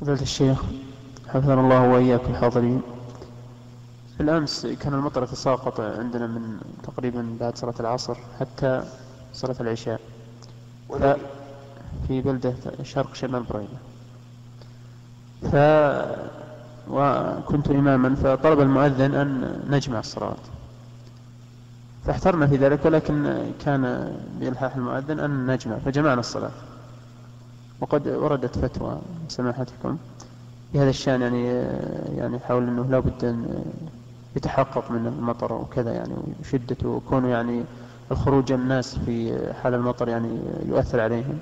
فضيلة الشيخ حفظنا الله وإياكم الحاضرين. بالأمس كان المطر يتساقط عندنا من تقريبا بعد صلاة العصر حتى صلاة العشاء. في بلدة شرق شمال بريمة. ف وكنت إماما فطلب المؤذن أن نجمع الصلاة. فاحترنا في ذلك ولكن كان بإلحاح المؤذن أن نجمع فجمعنا الصلاة. وقد وردت فتوى سماحتكم بهذا الشأن يعني يعني حول أنه لا بد أن يتحقق من المطر وكذا يعني وشدته وكونه يعني الخروج الناس في حال المطر يعني يؤثر عليهم.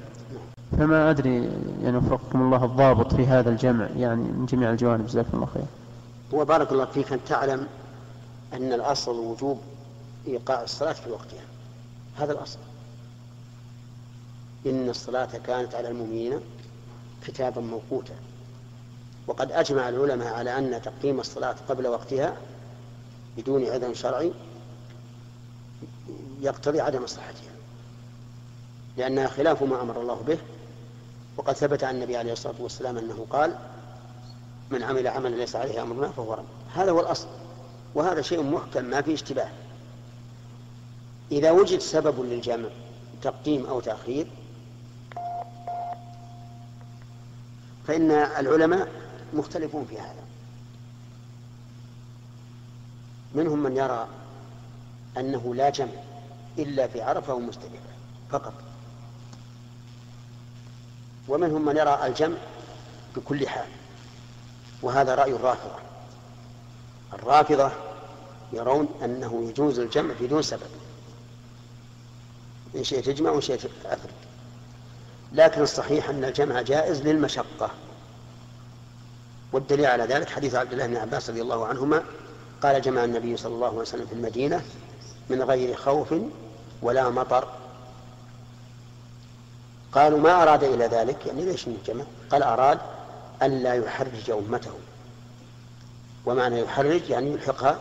فما أدري يعني وفقكم الله الضابط في هذا الجمع يعني من جميع الجوانب. جزاكم الله خير. هو بارك الله فيك أن تعلم أن الأصل وجوب إيقاع الصلاة في وقتها. هذا الأصل. إن الصلاة كانت على المؤمنين كتابا موقوتا. وقد أجمع العلماء على أن تقديم الصلاة قبل وقتها بدون عذر شرعي يقتضي عدم مصلحتها لأنها خلاف ما أمر الله به. وقد ثبت عن النبي عليه الصلاة والسلام أنه قال من عمل عملا ليس عليه أمرنا فهو رد. هذا هو الأصل وهذا شيء محكم ما فيه اشتباه. إذا وجد سبب للجمع تقديم أو تأخير فإن العلماء مختلفون في هذا. منهم من يرى أنه لا جمع إلا في عرفة ومزدلفة فقط. ومنهم من يرى الجمع بكل حال وهذا رأي الرافضة. الرافضة يرون أنه يجوز الجمع بدون سبب. إن شئت تجمع وإن شئت أفرد لكن الصحيح أن الجمع جائز للمشقة. والدليل على ذلك حديث عبد الله بن عباس رضي الله عنهما قال جمع النبي صلى الله عليه وسلم في المدينة من غير خوف ولا مطر. قالوا ما أراد إلى ذلك؟ يعني ليش الجمع قال أراد ألا يحرج أمته. ومعنى يحرج يعني يلحقها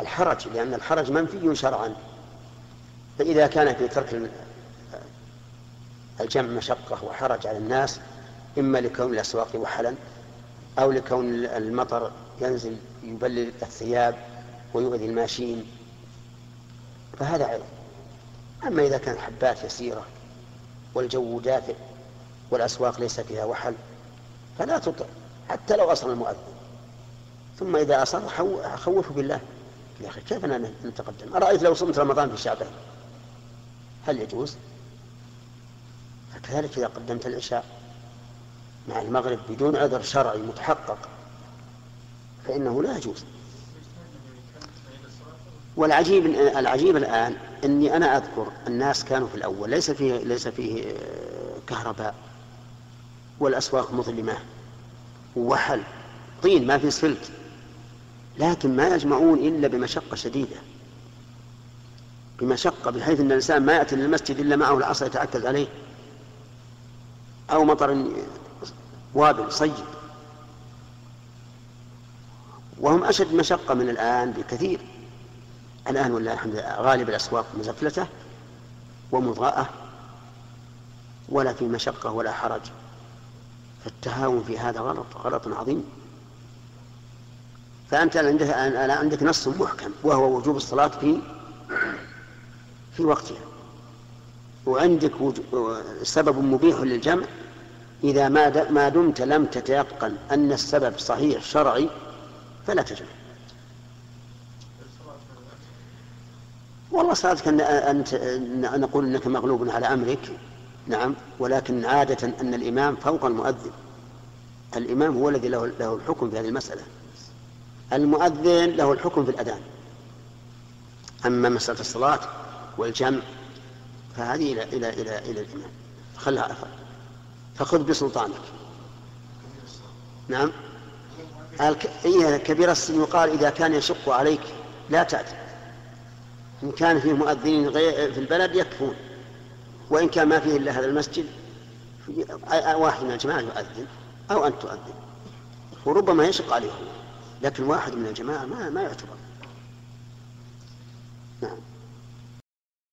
الحرج لأن الحرج منفي شرعا. فإذا كان في ترك الجمع مشقة وحرج على الناس إما لكون الأسواق وحلا أو لكون المطر ينزل يبلل الثياب ويؤذي الماشين. فهذا عذر أما إذا كان حبات يسيرة والجو دافئ والأسواق ليس فيها وحل فلا تطع حتى لو أصل المؤذن. ثم إذا أصر خوفه بالله. يا أخي كيف نتقدم؟ أرأيت لو صمت رمضان في شعبان هل يجوز؟ فكذلك إذا قدمت العشاء مع المغرب بدون عذر شرعي متحقق فإنه لا يجوز. والعجيب العجيب الآن أني أنا أذكر الناس كانوا في الأول ليس فيه ليس فيه آه، كهرباء والأسواق مظلمة ووحل طين ما في سفلت لكن ما يجمعون إلا بمشقة شديدة. بمشقة بحيث أن الإنسان ما يأتي للمسجد إلا معه العصا يتأكد عليه. أو مطر وابل صيب. وهم أشد مشقة من الآن بكثير. الآن والله الحمد لله غالب الأسواق مزفلتة ومضاءة ولا في مشقة ولا حرج. فالتهاون في هذا غلط غلط عظيم. فأنت عندك عندك نص محكم وهو وجوب الصلاة في في وقتها. وعندك سبب مبيح للجمع. إذا ما ما دمت لم تتيقن أن السبب صحيح شرعي فلا تجمع. والله صلاتك أن أنت نقول أنك مغلوب على أمرك نعم ولكن عادة أن الإمام فوق المؤذن. الإمام هو الذي له, له الحكم في هذه المسألة. المؤذن له الحكم في الأذان. أما مسألة الصلاة والجمع فهذه إلى إلى إلى إلى الإمام. خلها أفضل. فخذ بسلطانك. نعم. إيه كبير السن يقال إذا كان يشق عليك لا تأتي إن كان فيه مؤذنين في البلد يكفون. وإن كان ما فيه إلا هذا المسجد واحد من الجماعة يؤذن أو أنت تؤذن. وربما يشق عليه لكن واحد من الجماعة ما ما يعتبر. نعم.